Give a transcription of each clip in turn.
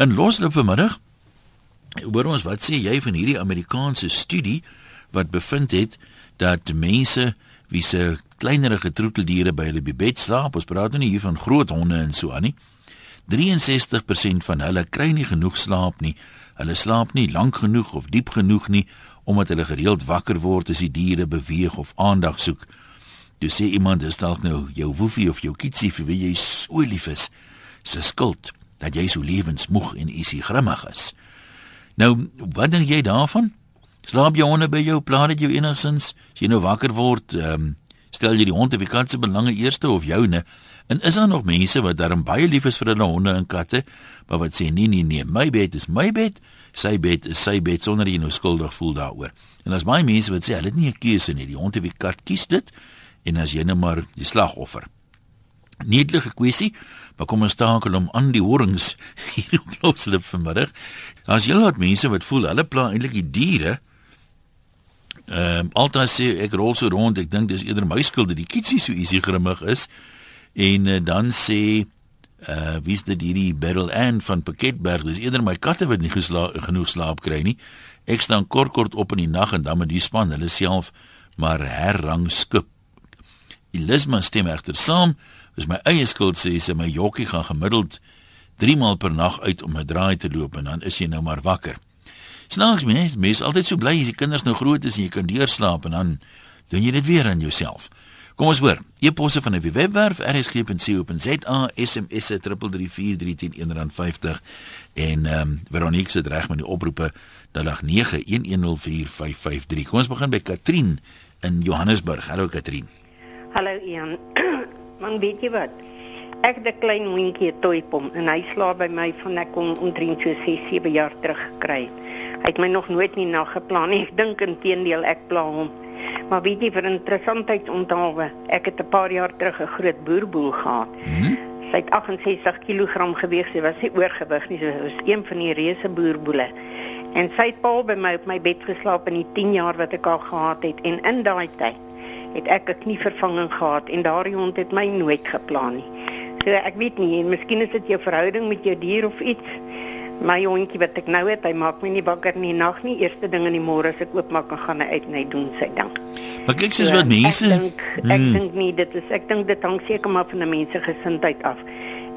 In losloop vanmiddag hoor ons wat sê jy van hierdie Amerikaanse studie wat bevind het dat mense wie se kleinerige troeteldiere by hulle bed slaap, ons praat nou nie hier van groot honde en so aan nie. 63% van hulle kry nie genoeg slaap nie. Hulle slaap nie lank genoeg of diep genoeg nie omdat hulle gereeld wakker word as die diere beweeg of aandag soek. Jy sê iemand is dalk nou jou woefie of jou kitsie vir wie jy so lief is, se skuld dat jy so lewensmoeg en isie grimmig is. Nou, wat dink jy daarvan? Slaap jy honde by jou? Plaat dit jou enigsins? As jy nou wakker word, ehm um, stel jy die hond of die kat se belange eerste of joune? En is daar nog mense wat darm baie lief is vir hulle honde en katte, maar wat sê nee nee nee, my bed is my bed, sy bed is sy bed sonder jy nou skuldig voel daaroor. En as baie mense wat sê hulle het nie 'n keuse nie, die hond of die kat kies dit en as jy nou maar die slagoffer. Nietlike kwessie, maar kom ons takel om aan die horings hier op Klopslip vanmiddag. As jy laat mense wat voel hulle pla eintlik die diere Ehm um, altyd sê ek rol so rond, ek dink dis eerder my skuld dat die kitsie so easy grimmig is. En uh, dan sê uh wie's dit hierdie Beryl Ann van Pakketberg, dis eerder my katte wat nie gesla genoeg slaap kry nie. Ek staan kort kort op in die nag en dan met die span hulle self maar herrang skip. Elisma stem egter saam, dis my eie skuld sê sy my jokkie gaan gemiddeld 3 maal per nag uit om 'n draai te loop en dan is jy nou maar wakker. Snaaks mens, mens altyd so bly as die kinders nou groot is en jy kan deurslaap en dan doen jy dit weer aan jouself. Kom ons hoor. E-posse van die webwerf rsg.co.za, SMS 334310 en ehm um, Veronique se reg met die oproepe dat lag 91104553. Kom ons begin by Katrien in Johannesburg. Hallo Katrien. Hallo Ian. Man weet jy wat? Ek het 'n klein hondjie, 'n toypom en hy slaap by my van ek kom omtrent so 6, 7 jaar terug gekry het. Hy het my nog nooit nie na geplan nie. Ek dink intedeel ek pla hom. Maar weet jy vir interessantheid onthaalwe, ek het 'n paar jaar terug 'n groot boerboel gehad. Hmm? Sy het 68 kg geweg. Sy was nie oorgewig nie. Sy was een van die reuse boerboele. En sy het paal by my op my bed geslaap in die 10 jaar wat ek al gehad het en in daai tyd het ek 'n knievervanging gehad en daardie hond het my nooit geplan nie. So ek weet nie, miskien is dit jou verhouding met jou dier of iets. My hondjie wat ek nou het, hy maak my nie wakker nie nag nie. Eerste ding in die môre as ek oopmaak en gaan hy uit en hy doen sy ding. Maar kyk sies wat mense Ek dink ek hmm. dink nie dit is ek dink dit hang seker maar van 'n mens se gesindheid af.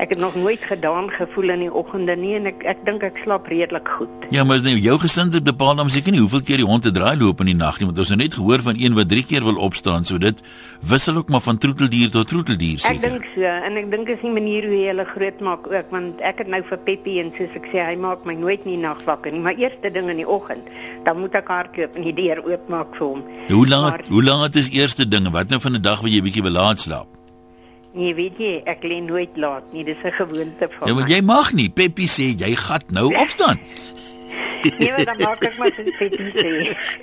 Ek het nog nooit gedaan gevoel in die oggende nie en ek ek dink ek slaap redelik goed. Ja, maar is nou jou gesindheid bepaal dan seker nie hoeveel keer die hond te draai loop in die nag nie, want ons het net gehoor van een wat 3 keer wil opstaan, so dit wissel ook maar van troeteldier tot troeteldier seker. Ek dink so en ek dink is nie manier hoe jy hulle groot maak ook want ek het nou vir Peppy en soos ek sê hy maak my nooit nie nag wakker nie, maar eerste ding in die oggend, dan moet ek hardloop en die deur oopmaak vir hom. Hoe laat maar, hoe laat is eerste ding? Wat nou van 'n dag waar jy bietjie wil laat slaap? Nee, weet jy, ek lê nooit laat nie. Dis 'n gewoonte van ja, my. Ja, maar jy mag nie. Peppy sê jy gaan nou opstaan. nee, maar dan maak ek maar so Peppy sê.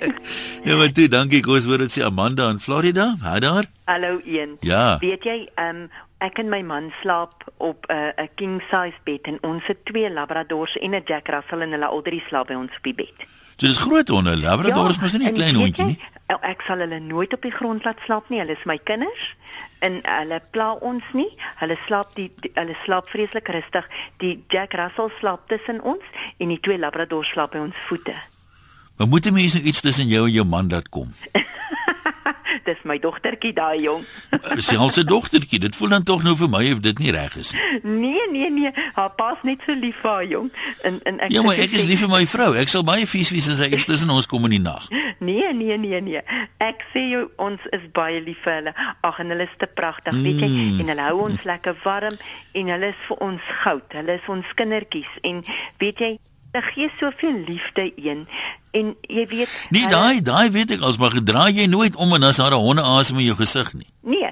ja, maar toe, dankie. Kom ons hoor dit sê Amanda in Florida. Ha daar? Hallo een. Ja. Weet jy, ehm um, ek en my man slaap op 'n uh, king size bed en ons het twee labradors en 'n jack russell en hulle al drie slaap by ons op die bed. So dis groot honde. Labradors ja, mos nie klein hondjie nie. Ek sal hulle nooit op die grond laat slaap nie. Hulle is my kinders en hulle pla ons nie. Hulle slaap die, die hulle slaap vreeslik rustig. Die Jack Russell slaap tussen ons en die twee Labradors slaap by ons voete. Maar moet jy mens nou iets tussen jou en jou man laat kom? Dis my dogtertjie daai jong. Selfs 'n dogtertjie, dit voel dan tog nou vir my of dit nie reg is nie. Nee, nee, nee, haar pas net so lief vir haar jong. En en ek Ja, maar ek is lief vir my vrou. Ek sal baie vies wees as hy iets tussen ons kom in die nag. Nee, nee, nee, nee. Ek sê jou ons is baie lief vir hulle. Ag en hulle is te pragtig, weet jy? Mm. En hulle hou ons lekker warm en hulle is vir ons goud. Hulle is ons kindertjies en weet jy Hulle gee soveel liefde een en jy weet Nee, daai daai weet ek als maar gedraai jy nooit om en as haar honde asem in jou gesig nie. Nee.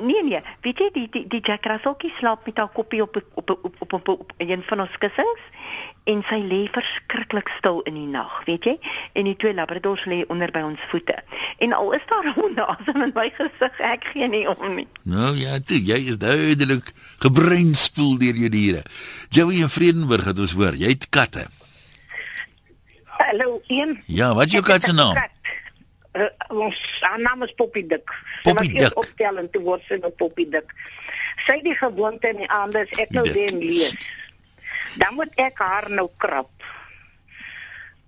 Nee nee, weet jy die die die Jack Russellkie slaap met haar koppie op op op op op, op, op een van ons kussings en sy lê verskriklik stil in die nag, weet jy? En die twee labradors lê onder by ons voete. En al is daar honde asem in my gesig, ek gee nie om nie. Nou ja, toe, jy is duidelik gebreinspoel deur jou diere. Joey in Vredenburg het ons hoor, jy het katte. Hallo, een. Ja, wat is jou kat se naam? Uh, ons haar naam is Poppy Dik. Poppy Dik. Opstel en toe word sy nou Poppy Dik. Sy het die gewoonte in die aande as ek nou Dik. den lees. Dan moet ek haar nou krap.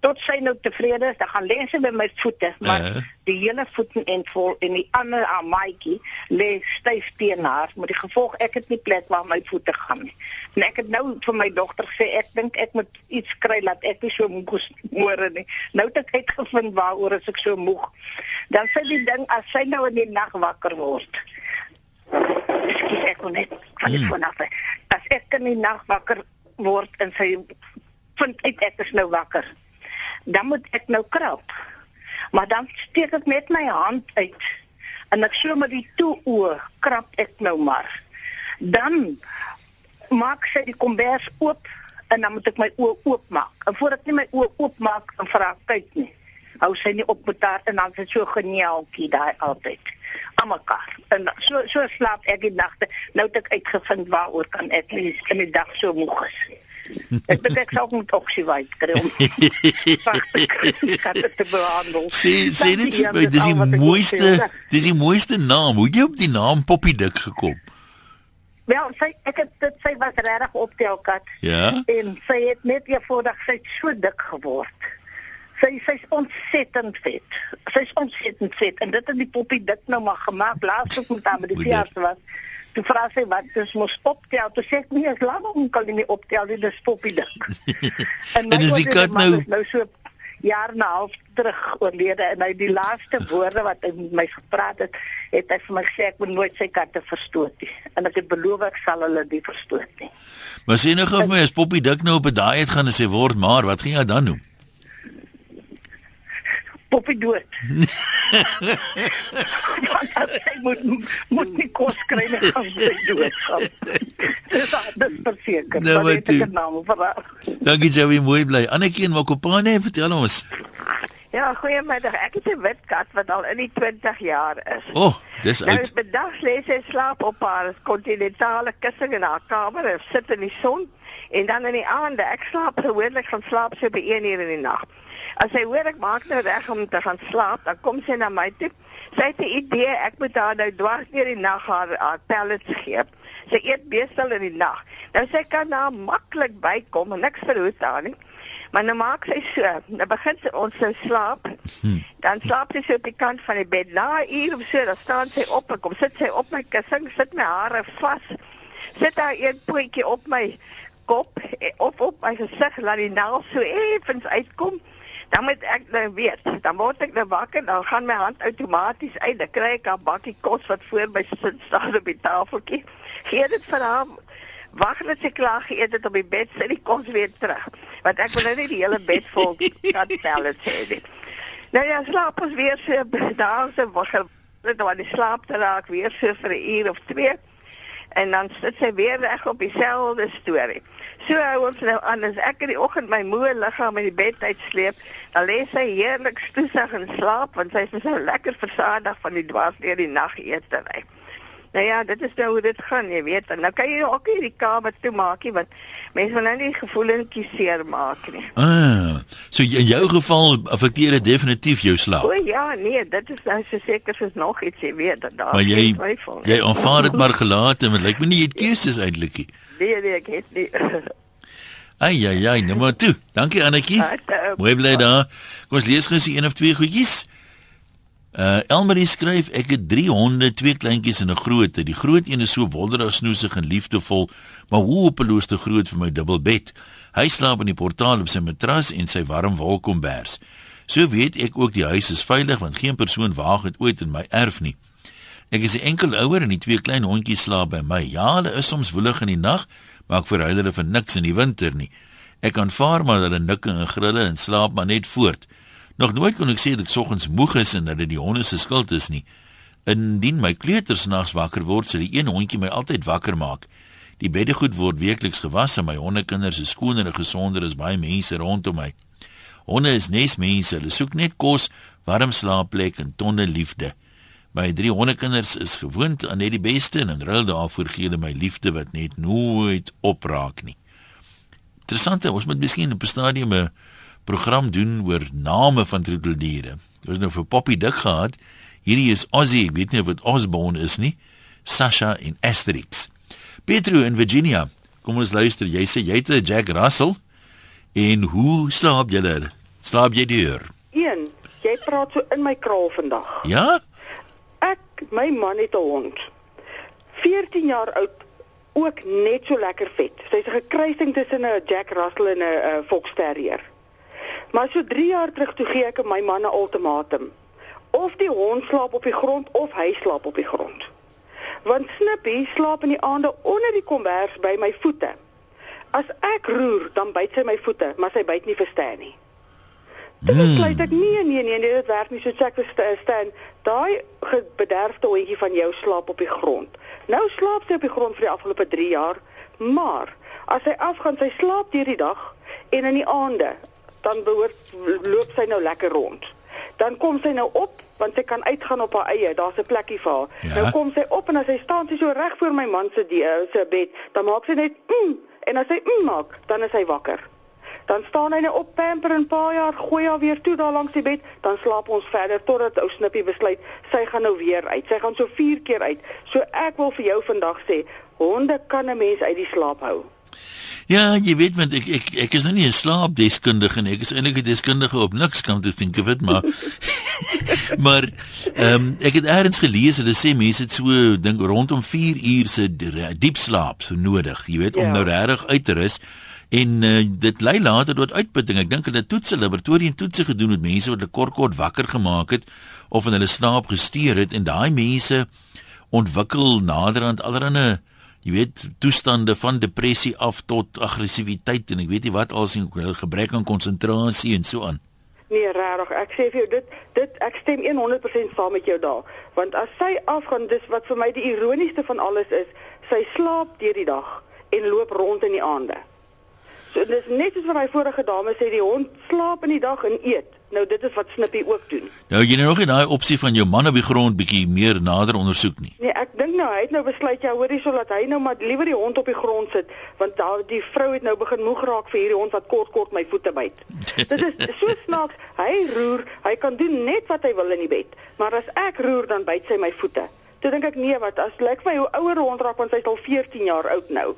Tot sy nou tevrede is, dan gaan lê sy by my voete, maar uh Uh. -huh. die hele voet en vol en die ander aan maatjie lê styf teen haar, met die gevolg ek het nie plek waar my voete gaan nie. En ek het nou vir my dogter gesê ek dink ek moet iets kry laat ek nie so moeg is môre nie. Nou het ek uitgevind waaroor as ek so moeg. Dan sê die ding as sy nou in die nag wakker word. Ekskuus ek kon net van die Hmm. foon af. As ek in die nag wakker word en sy vind uit ek is nou wakker, dan moet ek nou krap. Maar dan steek ek net my hand uit en ek so met die toe oë krap ek nou maar. Dan maak sy die kombers oop en dan moet ek my oë oopmaak. En voordat ek nie my oë oopmaak, dan vra kyk nie. Hou sy nie op met haar en dan sit so geniaaltjie daai altyd aan mekaar. En so so slaap ek die nagte. Nou het ek uitgevind waaroor kan ek nie in die dag so moeg is. Ek dink ek sal moet oksywyd kry om sagte te behandel. Sê sê dit vir my, Dankie, dis die mooiste, dis die mooiste naam. Hoe jy op die naam Poppy Dik gekom? Wel, sy ek het dit sy was regtig optelkat. Ja? En sy het net eenvoudig sy het so dik geword. Sy sy's ontsettend vet. Sy's ontsettend vet en dit het die poppie dik nou maar gemaak. Laas ek met haar by die veearts was. Toe vra sy wat dis mos optel. Toe sê ek nee, is laat hom kan nie optel nie, dis poppie dik. En my is die kat nou- nou so jaar en 'n half terug oorlede en hy die laaste woorde wat hy met my gepraat het, het hy vir my gesê ek moet nooit sy katte verstoot nie. En ek het beloof ek sal hulle nie verstoot nie. Maar sê nou gou vir my as Poppy Dik nou op 'n dieet gaan en sy word maar, wat gaan jy dan doen? Poppie dood. As hy moet moet nie kos kry nie gaan sy dood gaan. Dis dis verseker. Nou, Dan het ek toe. 'n naam vir haar. Dankie Joey, mooi bly. Annetjie en Mokopane, vertel ons. Ja, goeiemiddag. Ek het 'n wit kat wat al in die 20 jaar is. O, oh, dis Nou, oud. bedag lê sy slaap op haar kontinentale kussing in haar kamer en sit in die son en dan in die aande, ek slaap gewoonlik van slaap so by 1 uur in die nag. As sy hoor ek maak nou reg om te gaan slaap, dan kom sy na my toe. Sy het 'n idee, ek moet haar nou dwars deur die nag haar, haar pellets gee. Sy eet meestal in die nag. Nou sy kan daar maklik bykom en niks verhoed haar nie. Maar nou maak sy so, nou begin sy ons sou slaap. Hm. Dan slaap sy so op die kant van die bed. Na 'n uur of so, dan staan sy op en kom sit sy op my kussing, sit my hare vas. Sit haar een pootjie op my kop eh, of op my gesig laat die naels so effens uitkom. Dan moet ek nou weet, dan word ek nou wakker, dan gaan my hand outomaties uit, dan kry ek 'n bakkie kos wat voor my sit staan op die tafeltjie. Gee dit vir haar Wag net sy klaar geëet het op die bed, sit die kos weer terug. Want ek wil nou nie die hele bed vol katpellets hê nie. Nou ja, slaap ons weer so daar so wakker om aan die slaap te raak weer so vir 'n uur of twee. En dan sit sy weer reg op dieselfde storie. So hou ons nou aan as ek in die oggend my moe liggaam in die bed uitsleep, dan lê sy heerlik stoesig en slaap want sy is so lekker versadig van die dwars deur die nageetery. Nou ja, dit is nou hoe dit gaan, jy weet. En nou kan jy ook nie die kamer toe maak nie want mense wil nou nie gevoelentjies seer maak nie. Ah, so in jou geval affekteer dit definitief jou slaap. O ja, nee, dit is nou so seker soos nog iets, jy weet, dat daar Maar jy twyfel jy aanvaar dit maar gelaat en dit lyk my nie jy het keuses eintlik nie. Nee, nee, ek het nie. Ai ai ai, nou maar toe. Dankie Annetjie. Mooi bly daar. Kom ons lees gou se een of twee goedjies. Uh Elmarie skryf ek het 3 honde, twee kleintjies en 'n grootte. Die groot een is so wonderlik snoesig en liefdevol, maar hopeloos te groot vir my dubbelbed. Hy slaap in die portaal op sy matras en sy warm wolkombers. So weet ek ook die huis is veilig want geen persoon waag dit ooit in my erf nie. Ek is 'n enkel ouer en die twee klein hondjies slaap by my. Ja, hulle is soms woelig in die nag, maar ek verhuil hulle vir niks in die winter nie. Ek aanvaar maar hulle nikke en grille en slaap maar net voort. Nog nooit kon ek sê dat ek soggens moeg is en dat dit die honde se skuld is nie. Indien my kleuters nags wakker word, sal die een hondjie my altyd wakker maak. Die beddegoed word weekliks gewas en my hondekinders is skoner en gesonder as baie mense rondom my. Honde is nesmense, hulle soek net kos, warm slaapplek en tonne liefde. My drie hondekinders is gewoond aan net die beste en ruil daarvoor gee hulle my liefde wat net nooit opraak nie. Interessant, ons moet miskien op 'n stadium 'n program doen oor name van troeteldiere. Ons het nou vir Poppy dik gehad. Hierdie is Ozzy, ek weet nie dit Osborne is nie. Sasha en Asterix. Petro in Virginia. Kom ons luister. Jy sê jy het 'n Jack Russell en hoe slaap jy? Slaap jy deur? Een, jy praat so in my kraal vandag. Ja? Ek, my man het 'n hond. 14 jaar oud, ook net so lekker vet. Sy's 'n gekruising tussen 'n Jack Russell en 'n uh, Fox Terrier. Maar so 3 jaar terug toe gee ek my man 'n ultimatum. Of die hond slaap op die grond of hy slaap op die grond. Want Snippy slaap in die aande onder die kombers by my voete. As ek roer, dan byt sy my voete, maar sy byt nie verstaan nie. Dit Hmm. besluit ek nee nee nee, nee dit werk nie so check verstaan. Daai bederfde hondjie van jou slaap op die grond. Nou slaap sy op die grond vir die afgelope 3 jaar, maar as hy afgaan, sy slaap deur die dag en in die aande, dan behoort loop sy nou lekker rond. Dan kom sy nou op want sy kan uitgaan op haar eie. Daar's 'n plekkie vir haar. Ja. Nou kom sy op en as sy staan sy so reg voor my man se eh, se bed, dan maak sy net mm, en as hy mm maak, dan is hy wakker. Dan staan hy nou op pamper en paar jaar gooi haar weer toe daar langs die bed, dan slaap ons verder totdat ou Snippie besluit sy gaan nou weer uit. Sy gaan so 4 keer uit. So ek wil vir jou vandag sê, honde kan 'n mens uit die slaap hou. Ja, jy weet want ek ek ek is nou nie 'n slaapdeskundige nie. Ek is eintlik 'n deskundige op niks kan te think of it, maar maar ehm um, ek het eers gelees hulle sê mense het so dink rondom 4 uur se diep slaap so nodig, jy weet, om Ja. nou regtig uit te rus. En uh, dit lei later tot uitputting. Ek dink hulle het toetse laboratorie en toetse gedoen met mense wat hulle kort kort wakker gemaak het of in hulle slaap gesteur het en daai mense ontwikkel naderhand allerlei jy weet toestande van depressie af tot aggressiwiteit en ek weet nie wat als en gebrek aan konsentrasie en so aan. Nee, regtig. Ek sê vir jou dit dit ek stem 100% saam met jou daar. Want as sy afgaan, dis wat vir my die ironiesste van alles is, sy slaap deur die dag en loop rond in die aande. So dis net soos wat hy vorige dame sê die hond slaap in die dag en eet. Nou dit is wat Snippy ook doen. Nou jy nou nog nie daai opsie van jou man op die grond bietjie meer nader ondersoek nie. Nee, ek dink nou hy het nou besluit ja, hoorie so laat hy nou maar liewer die hond op die grond sit, want daar die vrou het nou begin moeg raak vir hierdie hond wat kort kort my voete byt. Dit is so snaaks. Hy roer, hy kan doen net wat hy wil in die bed, maar as ek roer dan byt sy my voete. Toe dink ek nee, wat as lyk my hoe ouer hond raak want sy's al 14 jaar oud nou.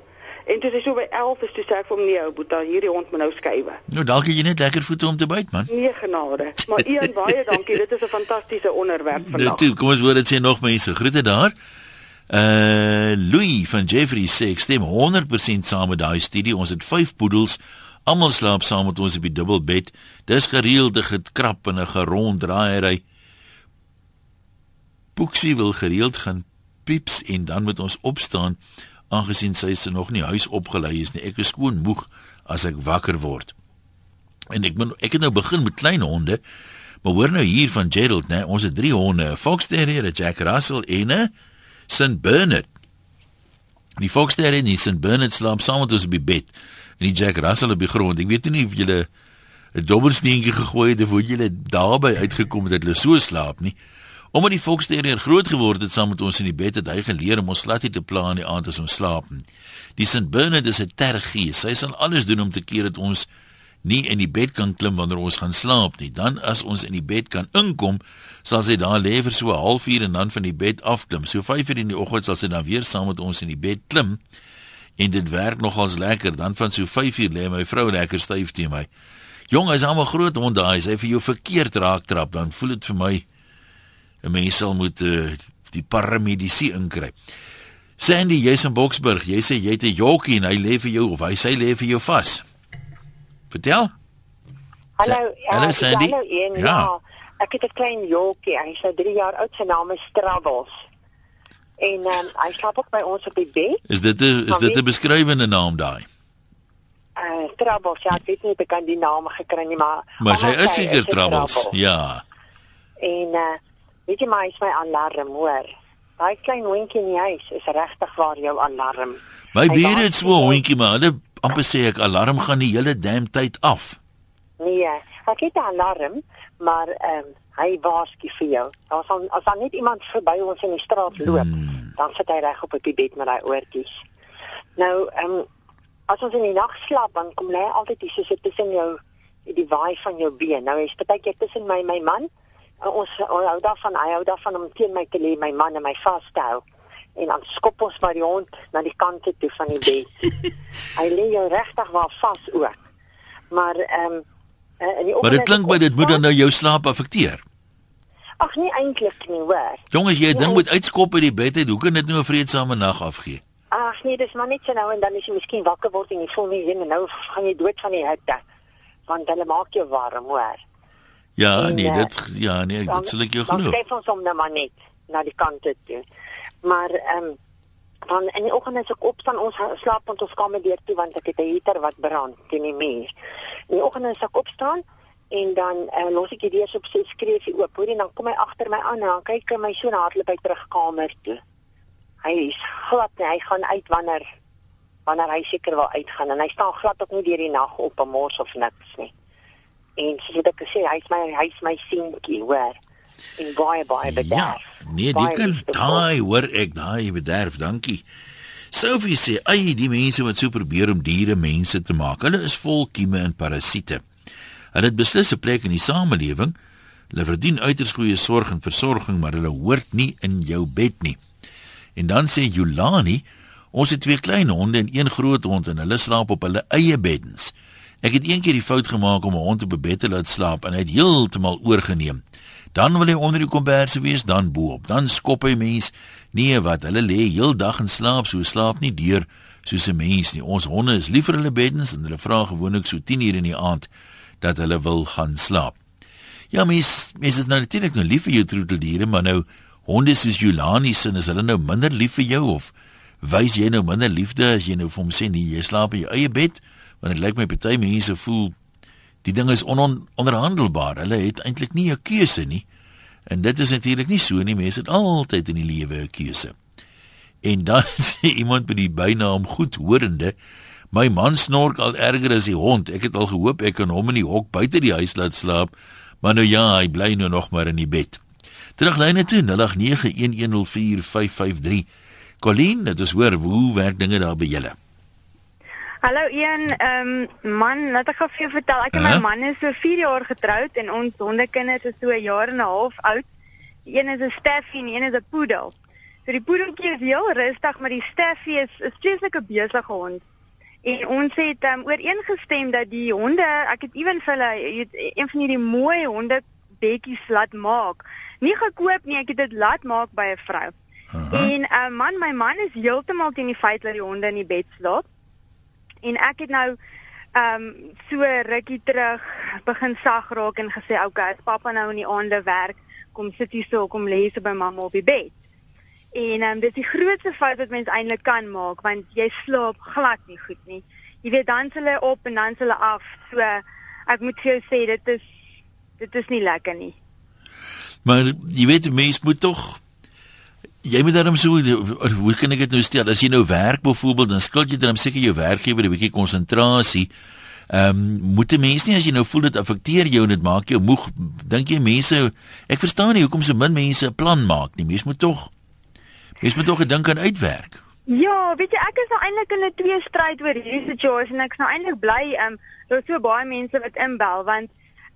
En toe sy so by 11 is, toe sê ek vir hom nee, ou boeta, hierdie hond moet nou skuwe. Nou dalk het jy net lekker voete om te byt man. Nee genade. Maar Ian, baie dankie. Dit is 'n fantastiese onderwerp Dit vandag. toe, kom ons hoor dit sê nog mense. Groete daar. Uh Louis van Jeffrey sê ek stem 100% saam met daai studie. Ons het 5 poedels. Almal slaap saam met ons op die dubbelbed. Dis gereelde gekrap en 'n geronddraaiery. Boeksie wil gereeld gaan pieps en dan moet ons opstaan aangesien sy se nog nie huis opgelei is nie. Ek is skoon moeg as ek wakker word. En ek moet ek het nou begin met klein honde. Maar hoor nou hier van Gerald, né? Ons het drie honde, 'n Fox Terrier, 'n Jack Russell en 'n St Bernard. Die Fox Terrier en die St Bernard slaap saam met ons die bed en die Jack Russell op die grond. Ek weet nie of julle 'n dobbelsteentjie gegooi het of hoe julle daarby uitgekom het dat hulle so slaap nie. Omdat die Fox Terrier groot geword het saam met ons in die bed, het hy geleer om ons glad nie te pla in die aand as ons slaap nie. Die St Bernard is 'n tergees. Hy sal alles doen om te keer dat ons nie in die bed kan klim wanneer ons gaan slaap nie. Dan as ons in die bed kan inkom, sal sy daar lê vir so 'n halfuur en dan van die bed afklim. So 5uur in die oggend sal sy dan weer saam met ons in die bed klim. En dit werk nogals lekker. Dan van so 5uur lê my vrou lekker styf teen my. Jong, hy's almal groot hond daai. As hy vir jou verkeerd raak trap, dan voel dit vir my 'n mens sal moet uh, die paramedisie inkry. Sandy, jy's in Boksburg. Jy sê jy het 'n jockie en hy lê vir jou of hy sê lê vir jou vas. Vertel? Hallo, ja, hallo, Sandy. Hallo, een, Ja. ja. Ek het 'n klein jolkie. Hy's nou 3 jaar oud. Sy naam is Troubles. En um, hy slaap ook by ons op die bed. Is dit 'n is dit 'n beskrywende naam daai? Uh Troubles, ja, ek weet nie ek aan die naam gekry nie, maar Maar sy is seker "Is 'n troubles. Troubles." Ja. En uh weet jy maar hy's my alarm, hoor. Daai klein hondjie in die huis is regtig waar jou alarm. My Hy waak het so 'n hondjie maar hulle amper sê ek alarm gaan die hele damn tyd af. Nee, ek het 'n alarm, maar ehm um, hy waarsku vir jou. As dan as dan net iemand verby ons in die straat loop, Hmm. dan sit hy reg op op die bed met daai oortjies. Nou, ehm um, as ons in die nag slaap, dan kom lê hy altyd hier so tussen jou die waai van jou been. Nou hy's baie keer tussen my my man. En ons ons hou daarvan, hy hou daarvan om teen my te lê, my man en my vas te hou. en dan skop ons maar die hond na die kante toe van die bed. hy lê jou regtig waar vas ook. Maar ehm um, in die Maar dit klink my dit moet dan nou jou slaap affekteer. Ag nee eintlik nie, hoor. Jongens, jy ding moet uitskop uit die bed uit. Hoe kan dit nou 'n vreedsame nag afgee? Ag nee, dis maar net so nou en dan is jy miskien wakker word en jy voel nie en nou gaan jy dood van die hitte. Want hulle maak jou warm, hoor. Ja, En, nee, eh, dit ja, nee, dit sal ek jou Dan glo. skryf ons hom nou maar net na die kante toe. Maar ehm um, dan in die oggend as ek opstaan, ons slaap ons ons kamer deur toe want ek het 'n heater wat brand teen die muur. In die oggend as ek opstaan en dan uh, los ek die deur op sy skreefie oop. Hoor jy dan kom hy agter my aan en dan kyk hy my so na hardloop hy terug kamer toe. Hy is glad nie, hy gaan uit wanneer wanneer hy seker wil uitgaan en hy staan glad ook nie deur die nag op 'n mors of niks nie. En wat ek gesê, hy's my hy's my seentjie, hoor. En baie baie Ja, bederf. nee, Baie kan daai hoor ek daai bederf, dankie. Sophie sê, "Ag, die mense wat so probeer om diere mense te maak, hulle is vol kieme en parasiete. Hulle het beslis 'n plek in die samelewing. Hulle verdien uiters goeie sorg en versorging, maar hulle hoort nie in jou bed nie." En dan sê Julani, "Ons het twee klein honde en een groot hond en hulle slaap op hulle eie beddens. Ek het eendag die fout gemaak om 'n hond op 'n bed te laat slaap en hy het heeltemal oorgeneem. Dan wil hy onder die komberse wees, dan bo-op. Dan skop hy mens. Nee, wat? Hulle lê heeldag in slaap, so slaap nie deur soos 'n mens nie. Ons honde is lief vir hulle beddens en hulle vra gewoonlik so 10 uur in die aand dat hulle wil gaan slaap. Ja, mens, mens is nou natuurlik nou lief vir jou troeteldiere, maar nou honde soos Julani sin is hulle nou minder lief vir jou of wys jy nou minder liefde as jy nou vir hom sê nee, jy slaap in jou eie bed? Want dit lyk my party mense voel die ding is ononderhandelbaar. Hulle het eintlik nie 'n keuse nie. En dit is natuurlik nie so nie. Mense het altyd in die lewe 'n keuse. En dan sê iemand by die bynaam goedhorende, my man snork al erger as die hond. Ek het al gehoop ek kan hom in die hok buite die huis laat slaap, maar nou ja, hy bly nou nog maar in die bed. Teruglyne toe 0891104553. Colleen, dit is hoor hoe werk dinge daar by julle? Hallo een ehm man, laat ek gou vir jou vertel. Ek en my man is so 4 jaar getroud en ons hondekinders is so 'n jaar en 'n half oud. Die een is 'n Staffie en die een is 'n poedel. So die poedeltjie is heel rustig, maar die Staffie is 'n vreeslike besige hond. En ons het ehm um, ooreengestem dat die honde, ek het ewen vir hulle jy weet, een van hierdie mooi honde bedjies laat maak. Nie gekoop nie, ek het dit laat maak by 'n vrou. En uh, man, my man is heeltemal teen die feit dat die honde in die bed slaap. En ek het nou ehm um, so rukkie terug begin sag raak en gesê, "Oké, okay, as pappa nou in die aande werk, kom sit hier so, kom lê so by mamma op die bed." En ehm um, dis die grootste fout wat mens eintlik kan maak want jy slaap glad nie goed nie. Jy weet dan s hulle op en dan s hulle af. So ek moet vir jou sê dit is dit is nie lekker nie. Maar jy weet mens moet tog jy moet daarom so hoe kan ek dit nou stel as jy nou werk byvoorbeeld dan skuld jy dan seker jou werkgewer 'n bietjie konsentrasie. Ehm um, moet 'n mens nie as jy nou voel dit affekteer jou en dit maak jou moeg dink jy mense ek verstaan nie hoekom so min mense 'n plan maak nie. Mens moet tog mens moet tog gedink aan uitwerk. Ja, weet jy, ek is nou eintlik in 'n twee stryd oor hierdie situasie en ek's nou eintlik bly ehm um, daar's so baie mense wat inbel want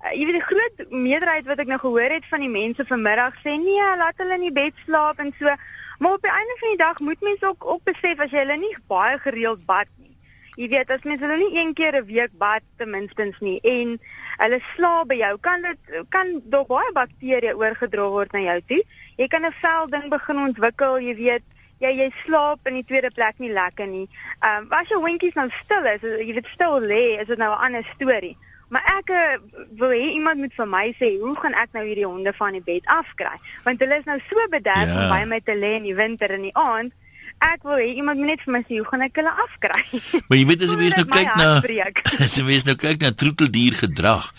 uh, jy weet die groot meerderheid wat ek nou gehoor het van die mense vanmiddag sê nee, laat hulle in die bed slaap en so. Maar op die einde van die dag moet mense ook ook besef as jy hulle nie baie gereeld bad nie. Jy weet as mense hulle nie een keer 'n week bad ten minstens nie en hulle slaap by jou, kan dit kan daar baie bakterieë oorgedra word na jou toe. Jy kan 'n vel ding begin ontwikkel, jy weet Ja, jy slaap in die tweede plek nie lekker nie. Ehm um, as jou hondjies nou stil is, jy dit stil lê, is dit nou 'n ander storie. Maar ek uh, wil hê iemand moet vir my sê, hoe gaan ek nou hierdie honde van die bed afkry? Want hulle is nou so bederf Ja. om by my te lê in die winter en die aand. Ek wil hê iemand moet net vir my sê, hoe gaan ek hulle afkry? Maar jy weet as jy mens nou kyk na as jy mens nou kyk na troeteldier gedrag.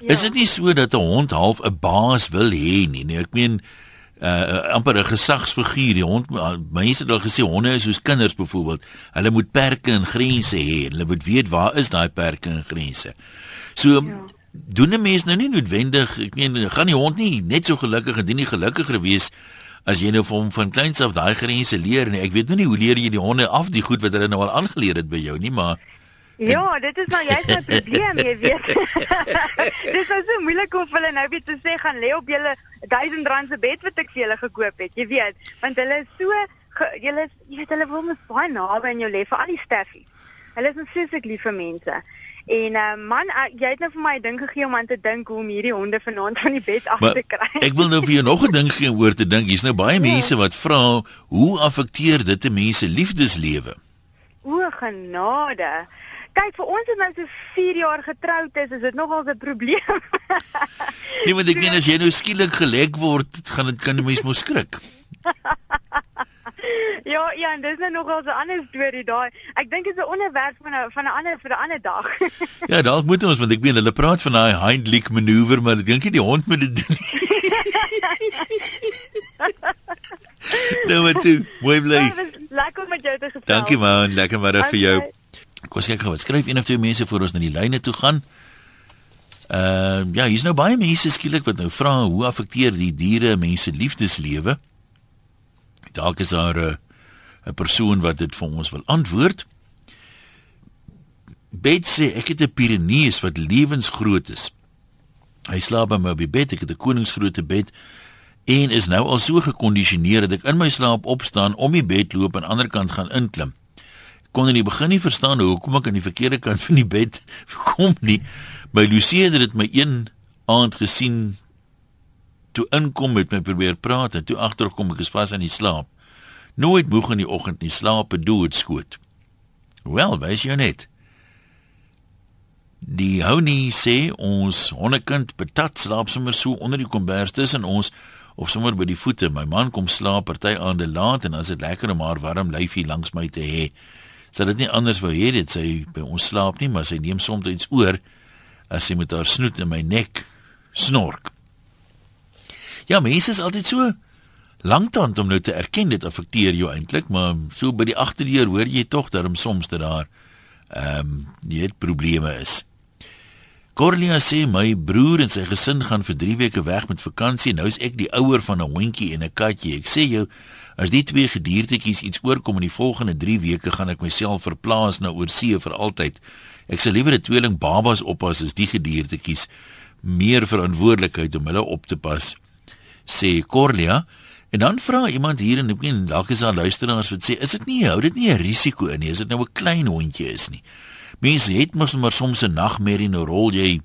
Ja. Is dit nie so dat 'n hond half 'n baas wil hê nie? Nee, ek meen uh amper 'n gesagsfiguur. Die hond mense het al gesê honde is soos kinders byvoorbeeld. Hulle moet perke en grense hê. Hulle moet weet waar is daai perke en grense. So ja. doen 'n mens nou nie noodwendig, ek meen gaan die hond nie net so gelukkig en dit nie gelukkiger wees as jy nou vir hom van kleins af daai grense leer nie. Ek weet nou nie hoe leer jy die honde af die goed wat hulle nou al aangeleer het by jou nie, maar Ja, dit is nou juist my probleem, jy weet. dit is nou so moeilik om vir hulle nou weer te sê gaan lê op julle R1000 se bed wat ek vir julle gekoop het, jy weet, want hulle is so julle jy weet hulle wil mos baie naby aan jou lê vir al die staffies. Hulle is net vreeslik lief vir mense. En uh, man, uh, jy het nou vir my 'n ding gegee om aan te dink hoe om hierdie honde vanaand van die bed af Maar te kry. ek wil nou vir jou nog 'n ding gee om oor te dink. Hier's nou baie mense wat vra, hoe affekteer dit 'n mens se liefdeslewe? O genade. Kyk, vir ons wat nou so 4 jaar getroud is, is dit nogal 'n probleem. Nee, want ek meen as jy nou skielik gelek word, gaan dit kan 'n mens mos skrik. ja, ja, en dis nou nogal 'n ander storie daai. Ek dink dit is 'n onderwerp van 'n van 'n ander vir 'n ander dag. Ja, dalk moet ons want ek meen hulle praat van daai Heimlich manoeuvre, maar ek dink nie die hond moet dit doen nou maar toe, mooi bly. Ja, lekker om met jou te gesels. Dankie man, lekker middag vir jou. Kom ons kyk gou wat skryf een of twee mense voor ons na die lyne toe gaan. Ehm uh, ja, hier's nou baie mense skielik wat nou vra hoe affekteer die diere mense liefdeslewe? Dalk is daar 'n 'n persoon wat dit vir ons wil antwoord. Bet sê ek het 'n Pyrenees wat lewensgroot is. Hy slaap by my op die bed, ek het 'n koningsgrootte bed en is nou al so gekondisioneer dat ek in my slaap opstaan, om die bed loop en aan die ander kant gaan inklim kon in die begin nie verstaan hoekom ek aan die verkeerde kant van die bed kom nie. My Lucie het dit my een aand gesien toe inkom met my probeer praat en toe agterkom ek is vas in die slaap. Nooit moeg in die oggend nie slaap doodskoot. Wel, wys jy net. Die Hounie sê ons hondekind patat slaap sommer so onder die kombers tussen ons of sommer by die voete. My man kom slaap party aande laat en as dit lekker om haar warm lyfie langs my te hê. Sy dit nie anders wou hê dit sy by ons slaap nie, maar sy neem soms iets oor as sy met haar snoet in my nek snork. Ja, mense is altyd so lanktand om nou te erken dit affekteer jou eintlik, maar so by die agterdeur hoor jy tog dat hom soms dat daar ehm um, net probleme is. Cornelia sê my broer en sy gesin gaan vir 3 weke weg met vakansie. Nou is ek die ouer van 'n hondjie en 'n katjie. Ek sê jou, as die twee gediertetjies iets oorkom in die volgende 3 weke, gaan ek myself verplaas na oorsee vir altyd. Ek sal liewer 'n tweeling babas oppas as die gediertetjies meer verantwoordelikheid om hulle op te pas, sê Cornelia. En dan vra iemand hier en ek meen dalk is daar luisteraars wat sê, is dit nie hou dit nie 'n risiko in nie, is dit nou 'n klein hondjie is nie. Mense het mos maar soms 'n nagmerrie nou rol jy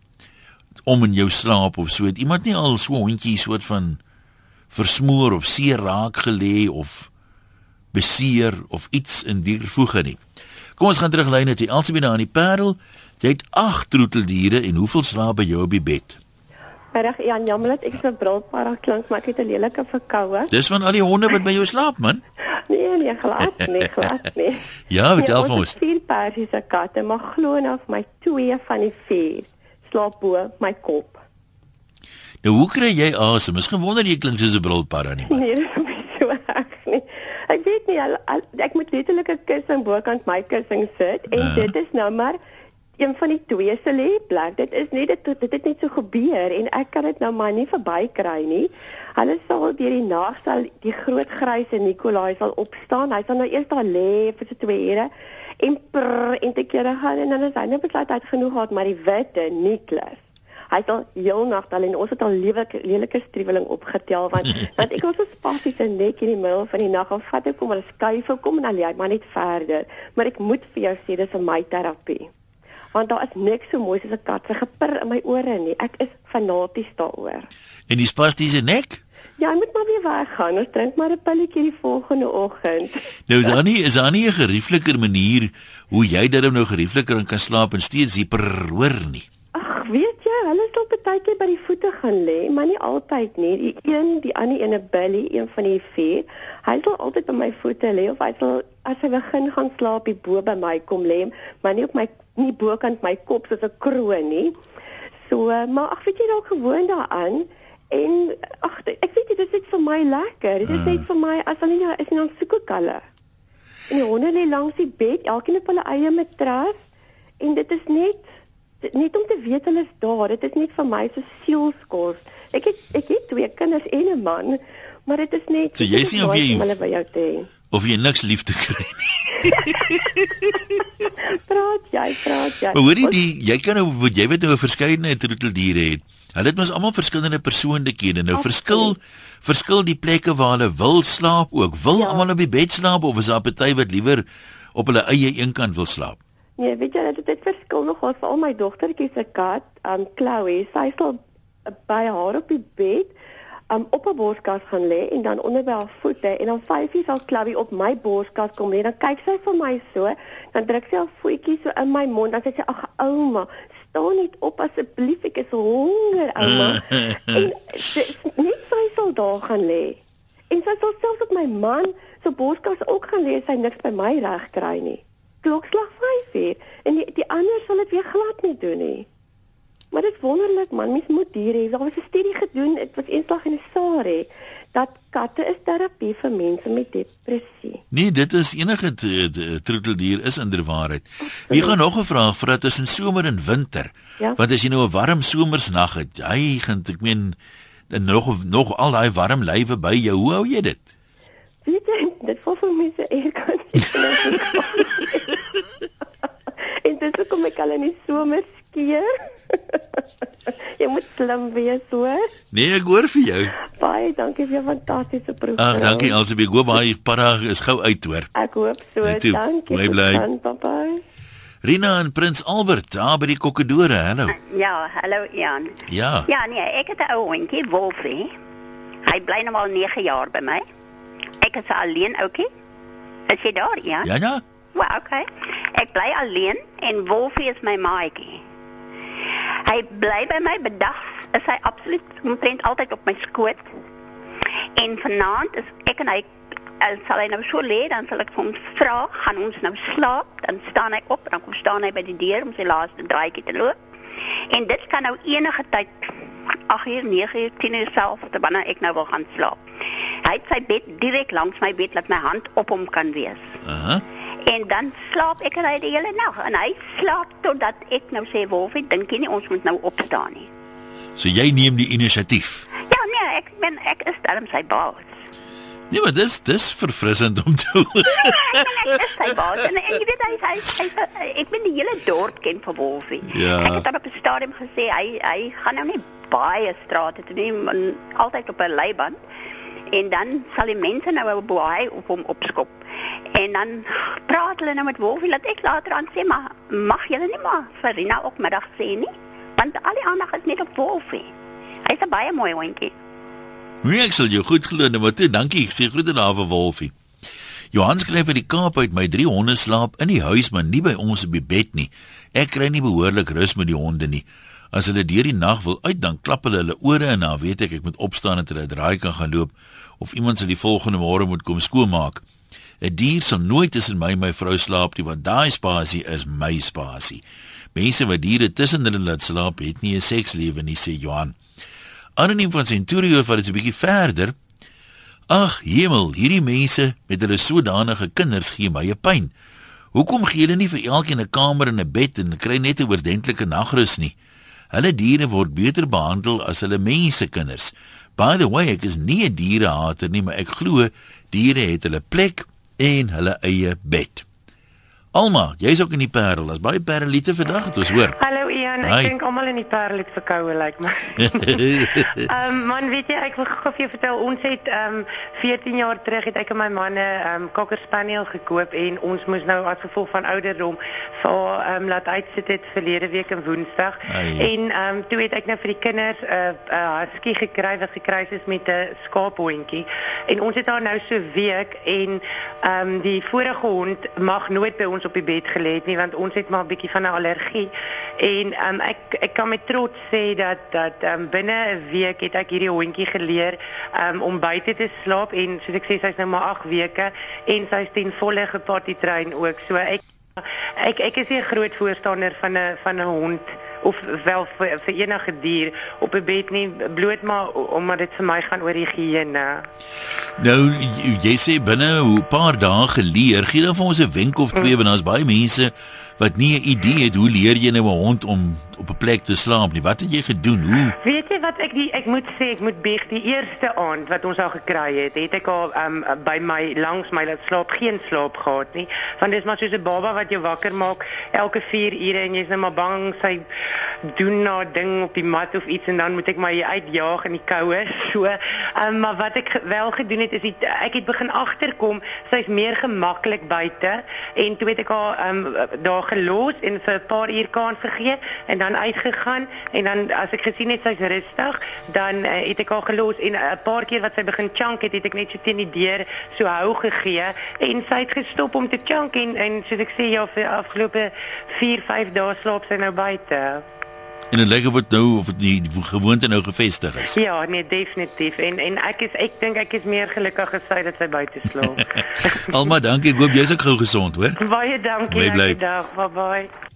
om in jou slaap of so. Het iemand nie al so 'n hondjie soort van versmoor of seer raak gelê of beseer of iets in die voege nie. Kom ons gaan terug lyn net. Elsabie daar aan die Parel. Jy het 8 troeteldiere en hoeveel slaap by jou op die bed? Reg, Jan, jammer dat ek so brilparig klink, maar ek het 'n lelike verkoue. Dis van al die honde wat by jou slaap, man. Nee, nee, glad, nee, glad, nee. Ja, vertel nee, vir ons. Ek het vier persiese katte, maar glo nou vir my twee van die vier slaap bo my kop. Nou hoe kry jy asem? Is gewonder jy klink soos 'n brilpar aan nie. Nee, dit is nie so erg nie. Ek weet nie, al, al, ek moet letterlik 'n kussing bokant my kussing sit en Ah. dit is nou maar een van die twee se lêplek. Dit is net dit dit het net so gebeur en ek kan dit nou maar nie verbykry nie. Hulle sal deur die nag sal die groot gryse Nikolai sal opstaan. Hy sal nou eers daar lê vir so 2 ure en prr en te kere gaan en dan is hy net besluit hy het genoeg gehad maar die witte Niklas Hy het al heel nag al en ons het al lelike lelike striweling opgetel want want ek was so spassies en net in die middel van die nag of vat ek kom maar skuif kom en dan lê hy maar net verder. Maar ek moet vir jou sê dis vir my terapie. Want daar is niks so mooi soos 'n kat se gepir in my ore nie. Ek is fanaties daaroor. En die spastiese nek? Ja, hy moet maar weer weggaan. Ons drink maar 'n pilletjie die volgende oggend. Nou is daar nie is daar nie 'n geriefliker manier hoe jy dan nou geriefliker kan slaap en steeds die prr hoor nie. Ag, weet jy, hulle sal partykeer by die voete gaan lê, maar nie altyd nie. Die een, die ander ene Billy, een van die vier, hy sal altyd by my voete lê of hy sal as hy begin gaan slaap hier bo by my kom lê, maar nie op my nie bokant my kop soos 'n kroon nie. So, uh, maar ag, weet jy dalk gewoon daaraan. En ag, ek weet dit is net vir my lekker. Dit is Ah. net vir my as hulle nie is nie dan soek ek hulle. En die honde lê langs die bed, elkeen op hulle eie matras en dit is net net om te weet hulle is daar. Dit is net vir my so sielskos. Ek het ek het twee kinders en 'n man, maar dit is net So jy sê of jy- hulle by jou te hê. Of jy niks liefde kry nie. praat jy, praat jy. Maar hoorie die jy kan nou wat jy weet nou 'n verskeidenheid troeteldiere het. Hulle het mos almal verskillende persoonlikhede. Nou verskil verskil die plekke waar hulle wil slaap ook. Wil ja. almal op die bed slaap of is daar party wat liewer op hulle eie eenkant wil slaap? Nee, weet jy, dit het verskil nogal vir al my dogtertjie se kat, um Chloe, sy sal by haar op die bed um, op 'n borskas gaan lê en dan onder by haar voete en dan vyfie sal Chloe op my borskas kom lê. Dan kyk sy vir my so, dan druk sy haar voetjie so in my mond. Dan sê sy: "Ag ouma, staan net op asseblief, ek is honger, ouma." en sy, net sy sal daar gaan lê. En sy sal selfs op my man se borskas ook gaan lê, sy niks by my reg kry nie. Klokslag 5:00 en die, die ander sal dit weer glad nie doen nie. Maar dit is wonderlik man, mens moet diere hê. Daar was 'n studie gedoen, dit was eenslag in 'n sare dat katte is terapie vir mense met depressie. Nee, dit is enige troeteldier is inderwaarheid. Wie gaan nog 'n vraag vra tussen somer en winter? Ja? Want as jy nou 'n warm somersnag het, hy gaan ek meen dan nog nog al daai warm lywe by jou. Hoe hou jy dit? Weet jy, dit voel vir my so eer kan. en dis hoekom ek al in die somer skeer. jy moet slim wees, hoor. Nee, ek hoor vir jou. Baie dankie vir jou fantastiese program. Ag, dankie Elsabie. Goeie baie para is gou uit hoor. Ek hoop so. Toe, dankie. bly bly. Bye. Rina en Prins Albert, daar by die kokkedore. Hallo. Ja, hallo Jan. Ja. Ja, nee, ek het 'n ou hondjie, Wolfie. Hy bly nou al 9 jaar by my. Ek is alleen ouetjie. Is jy daar, Jan? Ja, ja. Wel, okay. Ek bly alleen en Wolfie is my maatjie. Hy bly by my bedags, is hy absoluut omtrent altyd op my skoot. En vanaand is ek en hy en sal hy nou so lê dan sal ek vir hom vra, gaan ons nou slaap? Dan staan hy op, dan kom staan hy by die deur om sy laaste draaitjie te loop. En dit kan nou enige tyd 8 uur, 9 uur, 10 uur self, wanneer ek nou wil gaan slaap. Hy het sy bed direk langs my bed dat my hand op hom kan wees. Aha. En dan slaap ek en hy die hele nag en hy slaap totdat ek nou sê Wolfie, dink jy nie ons moet nou opstaan nie. So jy neem die inisiatief. Ja, nee, ek ben ek is darm sy baas. Nee, maar dis dis verfrissend om te hoor. ek is sy baas en, en jy weet hy hy, hy, hy ek ben die hele dorp ken vir Wolfie. Ja. Ek het dan op 'n stadium gesê hy hy gaan nou nie baie strate toe nie, maar altyd op 'n leiband. En dan sal die mense nou baie op hom opskop. En dan praat hulle nou met Wolfie dat ek later aan sê maar mag julle nie maar vir Rina ook middag sê nie, want al die aandag is net op Wolfie. Hy's 'n baie mooi hondjie. Nee, ek sal jou goed glo, maar toe, dankie. Ek sê groete daar vir Wolfie. Johan skryf uit die Kaap uit my drie honde slaap in die huis maar nie by ons op die bed nie. Ek kry nie behoorlik rus met die honde nie. As hulle deur die nag wil uit dan klap hulle hulle ore en dan weet ek ek moet opstaan en hulle draai kan gaan loop of iemand sal die volgende môre moet kom skoonmaak. 'n Dier sal nooit tussen my en my vrou slaap nie want daai spasie is my spasie. Mense wat diere tussen hulle laat slaap het nie 'n sekslewe nie sê Johan. Anoniem van Centurio vat dit 'n bietjie verder. Ag, hemel, hierdie mense met hulle sodanige kinders gee my 'n pyn. Hoekom gee hulle nie vir elkeen 'n kamer en 'n bed en kry net 'n oordentlike nagrus nie? Hulle diere word beter behandel as hulle mense kinders. By the way, ek is nie 'n dierehater nie, maar ek glo diere het hulle plek en hulle eie bed. Alma, jy's ook in die Parel. Daar's baie pareliete vandag het ons hoor. Hallo Ian, Hi. ek dink almal in die Parel het verkoue lyk like my. Ehm um, man, weet jy, ek wil gou vir jou vertel, ons het ehm um, 14 jaar terug het ek en my man 'n ehm um, Cocker Spaniel gekoop en ons moes nou as gevolg van ouderdom vir ehm um, laat uitsit het verlede week in Woensdag. Ai. En ehm um, toe het ek nou vir die kinders 'n uh, 'n uh, husky gekry wat gekruis is met 'n skaaphondjie. En ons het haar nou so week en ehm um, die vorige hond mag nooit by ons op die bed gelê het nie want ons het maar 'n bietjie van 'n allergie. En ehm um, ek ek kan met trots sê dat dat ehm um, binne 'n week het ek hierdie hondjie geleer ehm um, om buite te slaap en soos ek sê sy's nou maar 8 weke en sy's ten volle geparty train ook. So ek ek ek is 'n groot voorstander van 'n van 'n hond of wel vir, vir enige dier op 'n bed nie bloot maar omdat dit vir my gaan oor higiëne. Nou jy, jy sê binne 'n paar dae geleer, gee dan vir ons 'n wenk of twee want daar's baie mense wat nie 'n idee het hoe leer jy nou 'n hond om op 'n plek te slaap nie. Wat het jy gedoen? Hoe? Weet jy wat ek die ek moet sê, ek moet bieg die eerste aand wat ons al gekry het, het ek al um, by my langs my laat slaap, geen slaap gehad nie. Want dis maar soos 'n baba wat jou wakker maak elke 4 ure en jy's net nou maar bang sy doen na ding op die mat of iets en dan moet ek jy uitjaag in die koue. So, um, maar wat ek wel gedoen het is die, ek het begin agterkom sy's meer gemaklik buite en toe het ek haar um, daar gelos en vir 'n paar uur kans gegee en dan uitgegaan en dan as ek gesien het sy's rustig, dan uh, het ek haar gelos en 'n uh, paar keer wat sy begin chunk het, het ek net so teen die deur so hou gegee en sy het gestop om te chunk en en soos ek sê ja vir afgelope 4, 5 dae slaap sy nou buite. En dit lyk of dit nou of die gewoonte nou gevestig is. Ja, nee, definitief. En en ek is ek dink ek is meer gelukkig as sy dat sy buite slaap. Alma, dankie. Ek hoop jy's ook gou gesond, hoor. Baie dankie. Lekker dag. Bye bye.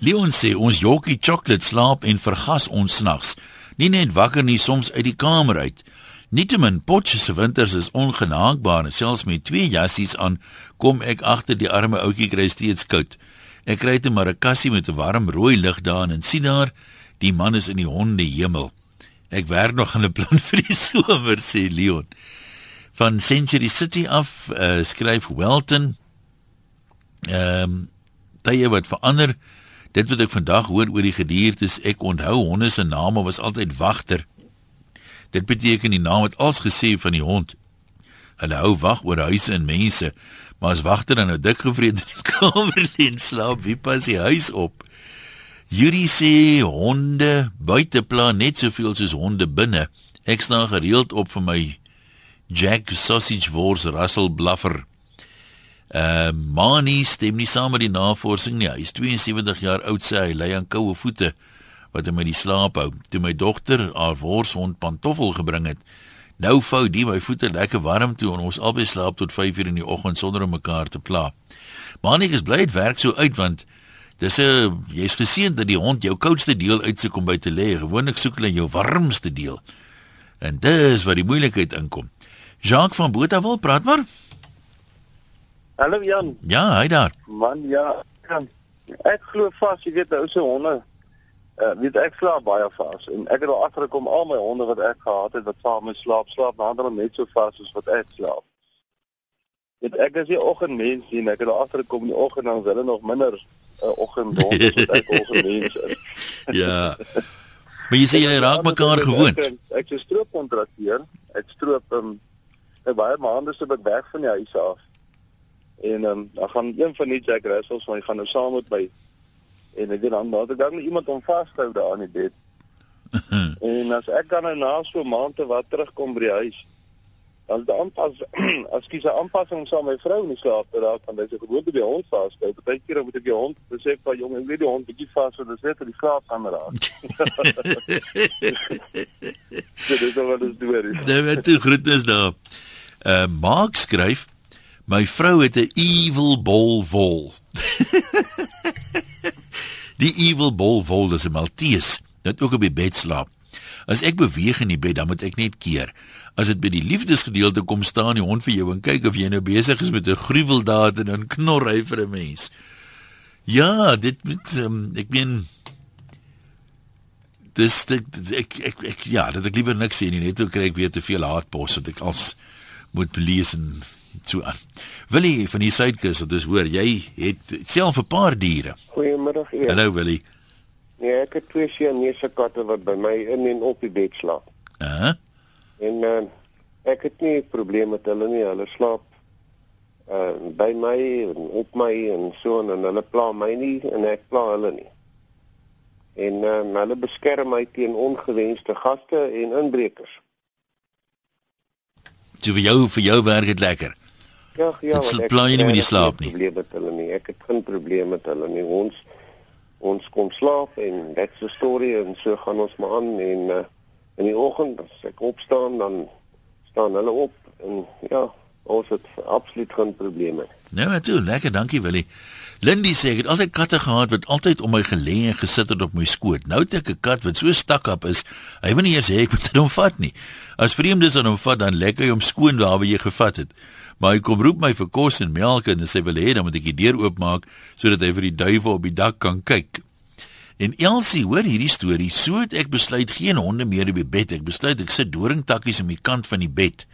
Leon sê ons jokkie chocolate slaap en vergas ons snags. Nie net wakker nie, soms uit die kamer uit. Nietemin Potche se winters is ongenaakbaar en selfs met twee jassies aan kom ek agter die arme ouetjie kry steeds koud. Ek kry net maar 'n kassie met 'n warm rooi lig daarin en sien daar die man is in die honde hemel. Ek werk nog aan 'n plan vir die somer sê Leon. Van Century City af uh, skryf Welton ehm um, tye wat verander Dit wat ek vandag hoor oor die gediertes, ek onthou honde se name was altyd wagter. Dit beteken die naam het als gesê van die hond. Hulle hou wag oor huise en mense, maar as wagter dan nou dik gevrede in die kamer lê en slaap, wie pas die huis op? Yuri sê honde buiteplan net soveel soos honde binne. Ek staan gereeld op vir my Jack sausage wors Russell bluffer. Uh Mani stem nie saam met die navorsing nie. Hy is 72 jaar oud sê hy ly aan koue voete wat hom uit die slaap hou. Toe my dogter haar worshond pantoffel gebring het, nou vou die my voete lekker warm toe en ons albei slaap tot 5 uur in die oggend sonder om mekaar te pla. Mani is bly dit werk so uit want dis 'n jy's geseën dat die hond jou koudste deel uitsoek om by te lê. Gewoonlik soek hulle jou warmste deel. En dis waar die moeilikheid inkom. Jacques van Botawil praat maar. Hallo Jan. Ja, hy daar. Man, ja. Ek glo vas, jy weet, ou se honde. Uh, weet ek slaap baie vas en ek het al agtergekom al my honde wat ek gehad het wat saam met slaap, slaap nader net so vas soos wat ek slaap. Weet ek is nie oggendmens nie, ek het al agtergekom in die oggend dan hulle nog minder uh, oggendhond as wat ek oggendmens is. ja. Maar jy sê jy raak mekaar gewoond. Ek, ek is stroopkontrakteur. Ek stroop um, baie maande se so weg van die huis af En ehm um, dan gaan een van die Jack Russells van hy gaan nou saam met my en ek dan dan dan moet iemand hom vashou daar in die bed. en as ek dan nou na so 'n maand te wat terugkom by die huis, dan dan aanpas as kies 'n aanpassing saam met my vrou in die slaap te raak van dis 'n gewoonte by hond vashou. Baie keer moet ek die hond sê vir jong, ek weet die hond bietjie vas so dis net vir die slaap kan raak. dit is wat dit doen. Daar het toe groetnis daar. Uh Mark skryf My vrou het 'n evil bol vol. die evil bol vol is 'n Maltese wat ook op die bed slaap. As ek beweeg in die bed, dan moet ek net keer. As dit by die liefdesgedeelte kom staan die hond vir jou en kyk of jy nou besig is met 'n gruweldaad en dan knor hy vir 'n mens. Ja, dit met um, ek meen dis ek ek, ek ek ja, dat ek liewer niks sê nie, net ook kry ek weer te veel haatpos wat ek als moet lees en so aan. Willie van die Suidkus, dit is hoor, jy het self 'n paar diere. Goeiemiddag eers. Hallo Willie. Nee, ek het twee Siamese katte wat by my in en op die bed slaap. Uh -huh. En uh, ek het nie probleme met hulle nie. Hulle slaap uh by my en op my en so en, en hulle pla my nie en ek pla hulle nie. En uh, hulle beskerm my teen ongewenste gaste en inbrekers. So vir jou vir jou werk dit lekker. Ja, ja. Dit pla jy nie met die slaap nie. Probleme met hulle nie. Ek het geen probleme met hulle nie. Ons ons kom slaap en dit se storie en so gaan ons maar aan en uh, in die oggend as ek opstaan dan staan hulle op en ja, Ons het absoluut geen probleme. Nou, natuurlik, lekker, dankie Willie. Lindy sê ek het altyd katte gehad wat altyd om my gelê en gesit het op my skoot. Nou het ek 'n kat wat so stak-up is, hy wil nie eers hê ek moet hom vat nie. As vreemdes aan hom vat, dan lekker hy hom skoon waar hy gevat het. Maar hy kom roep my vir kos en melk en sê wil hê dan moet ek die deur oopmaak sodat hy vir die duwe op die dak kan kyk. En Elsie, hoor hierdie storie, so het ek besluit geen honde meer op die bed. Ek besluit ek sit doringtakkies aan die kant van die bed.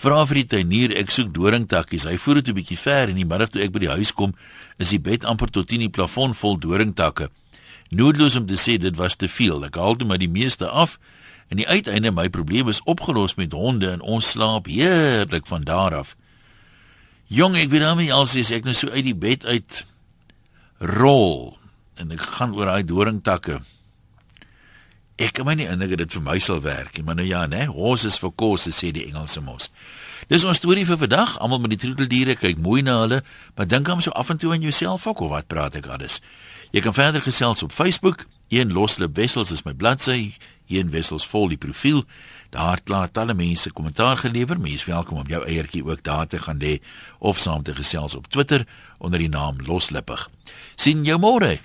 Vra vir die tuinier, ek soek doringtakkies. Hy voer dit 'n bietjie ver en die middag toe ek by die huis kom, is die bed amper tot in die plafon vol doringtakke. Noodloos om te sê dit was te veel. Ek haal toe maar die meeste af en die uiteinde my probleem is opgelos met honde en ons slaap heerlik van daar af. Jong, ek weet nou nie alsies ek nou so uit die bed uit rol en ek gaan oor daai doringtakke. Ek kan my nie indink dit vir my sal werk nie, maar nou ja, né? Horses for course sê die Engelse mos. Dis ons storie vir vandag. Almal met die troeteldiere kyk mooi na hulle, maar dink hom so af en toe aan jouself ook of wat praat ek alles. Jy kan verder gesels op Facebook. Een loslip wessels is my bladsy. Een wessels vol die profiel. Daar klaar talle mense kommentaar gelewer. Mense welkom om jou eiertjie ook daar te gaan lê of saam te gesels op Twitter onder die naam Loslippig. Sien jou môre.